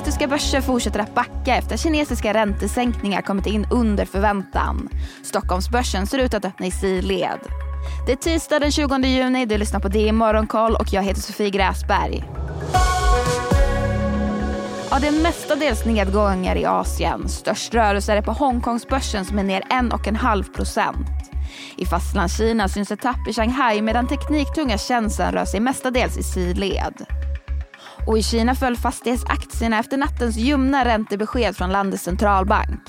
Asiatiska börser fortsätter att backa efter att kinesiska räntesänkningar kommit in under förväntan. Stockholmsbörsen ser ut att öppna i sidled. Det är tisdag den 20 juni, du lyssnar på DI Morgonkoll och jag heter Sofie Gräsberg. Ja, det är mestadels nedgångar i Asien. Störst rörelse är det på Hongkongsbörsen som är ner 1,5 procent. I fastlandskina syns ett tapp i Shanghai medan tekniktunga tjänsten rör sig mestadels i sidled. Och i Kina föll fastighetsaktierna efter nattens ljumna räntebesked från landets centralbank.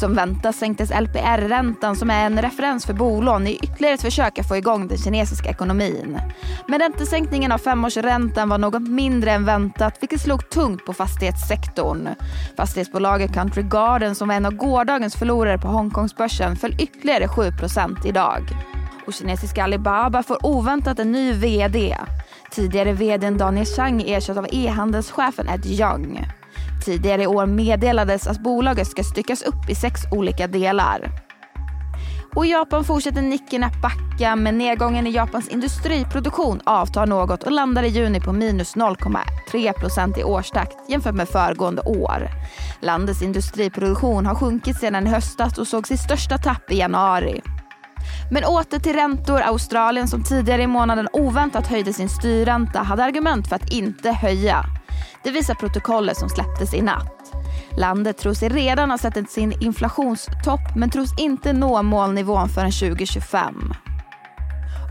Som väntat sänktes LPR-räntan som är en referens för bolån i ytterligare ett försök att få igång den kinesiska ekonomin. Men räntesänkningen av femårsräntan var något mindre än väntat vilket slog tungt på fastighetssektorn. Fastighetsbolaget Country Garden som var en av gårdagens förlorare på Hongkongsbörsen föll ytterligare 7% idag. Och kinesiska Alibaba får oväntat en ny VD. Tidigare vdn Daniel Chang ersätts av e-handelschefen Ed Young. Tidigare i år meddelades att bolaget ska styckas upp i sex olika delar. Och I Japan fortsätter Nikkei att backa men nedgången i Japans industriproduktion avtar något och landar i juni på minus 0,3 procent i årstakt jämfört med föregående år. Landets industriproduktion har sjunkit sedan i höstas och såg sitt största tapp i januari. Men åter till räntor. Australien som tidigare i månaden oväntat höjde sin styrränta hade argument för att inte höja. Det visar protokollet som släpptes i natt. Landet tror sig redan ha sett sin inflationstopp men tros inte nå målnivån förrän 2025.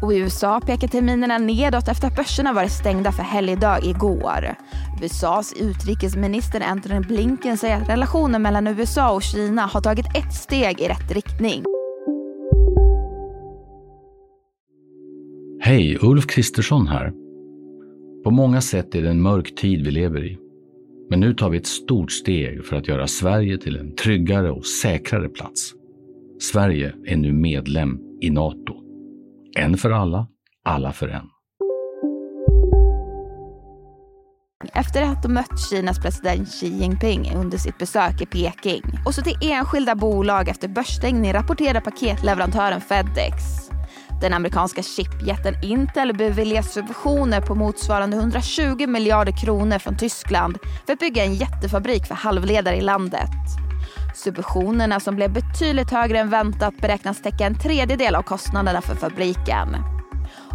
Och I USA pekar terminerna nedåt efter att börserna varit stängda för helgdag igår. USAs utrikesminister Antony Blinken säger att relationen mellan USA och Kina har tagit ett steg i rätt riktning. Hej, Ulf Kristersson här. På många sätt är det en mörk tid vi lever i. Men nu tar vi ett stort steg för att göra Sverige till en tryggare och säkrare plats. Sverige är nu medlem i Nato. En för alla, alla för en. Efter att ha mött Kinas president Xi Jinping under sitt besök i Peking. Och så till enskilda bolag efter börsstängning rapporterar paketleverantören Fedex. Den amerikanska chipjätten Intel beviljas subventioner på motsvarande 120 miljarder kronor från Tyskland för att bygga en jättefabrik för halvledare i landet. Subventionerna som blev betydligt högre än väntat beräknas täcka en tredjedel av kostnaderna för fabriken.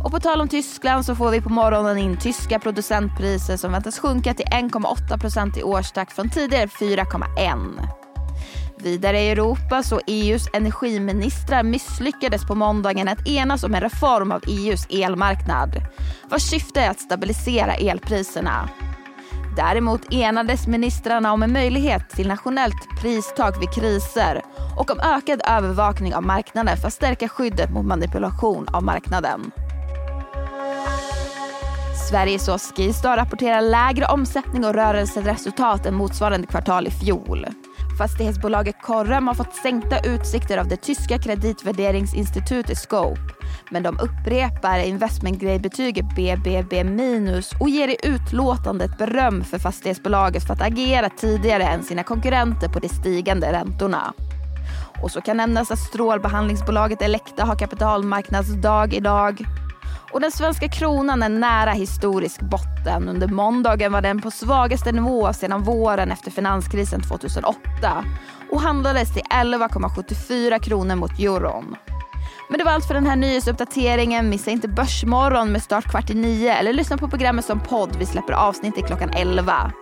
Och på tal om Tyskland så får vi på morgonen in tyska producentpriser som väntas sjunka till 1,8% i årstakt från tidigare 4,1. Vidare i Europa så EUs energiministrar misslyckades på måndagen att enas om en reform av EUs elmarknad vars syfte är att stabilisera elpriserna. Däremot enades ministrarna om en möjlighet till nationellt pristak vid kriser och om ökad övervakning av marknaden för att stärka skyddet mot manipulation av marknaden. Sveriges och Skistar rapporterar lägre omsättning och rörelseresultat än motsvarande kvartal i fjol. Fastighetsbolaget Correm har fått sänkta utsikter av det tyska kreditvärderingsinstitutet Scope. Men de upprepar investmentgradebetyget BBB minus och ger i utlåtandet beröm för fastighetsbolaget för att agera tidigare än sina konkurrenter på de stigande räntorna. Och så kan nämnas att strålbehandlingsbolaget Elekta har kapitalmarknadsdag idag. Och den svenska kronan är nära historisk botten. Under måndagen var den på svagaste nivå sedan våren efter finanskrisen 2008 och handlades till 11,74 kronor mot euron. Men det var allt för den här nyhetsuppdateringen. Missa inte Börsmorgon med start kvart i nio eller lyssna på programmet som podd. Vi släpper avsnitt i klockan 11.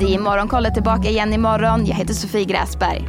Det är Morgonkollet tillbaka igen imorgon. Jag heter Sofie Gräsberg.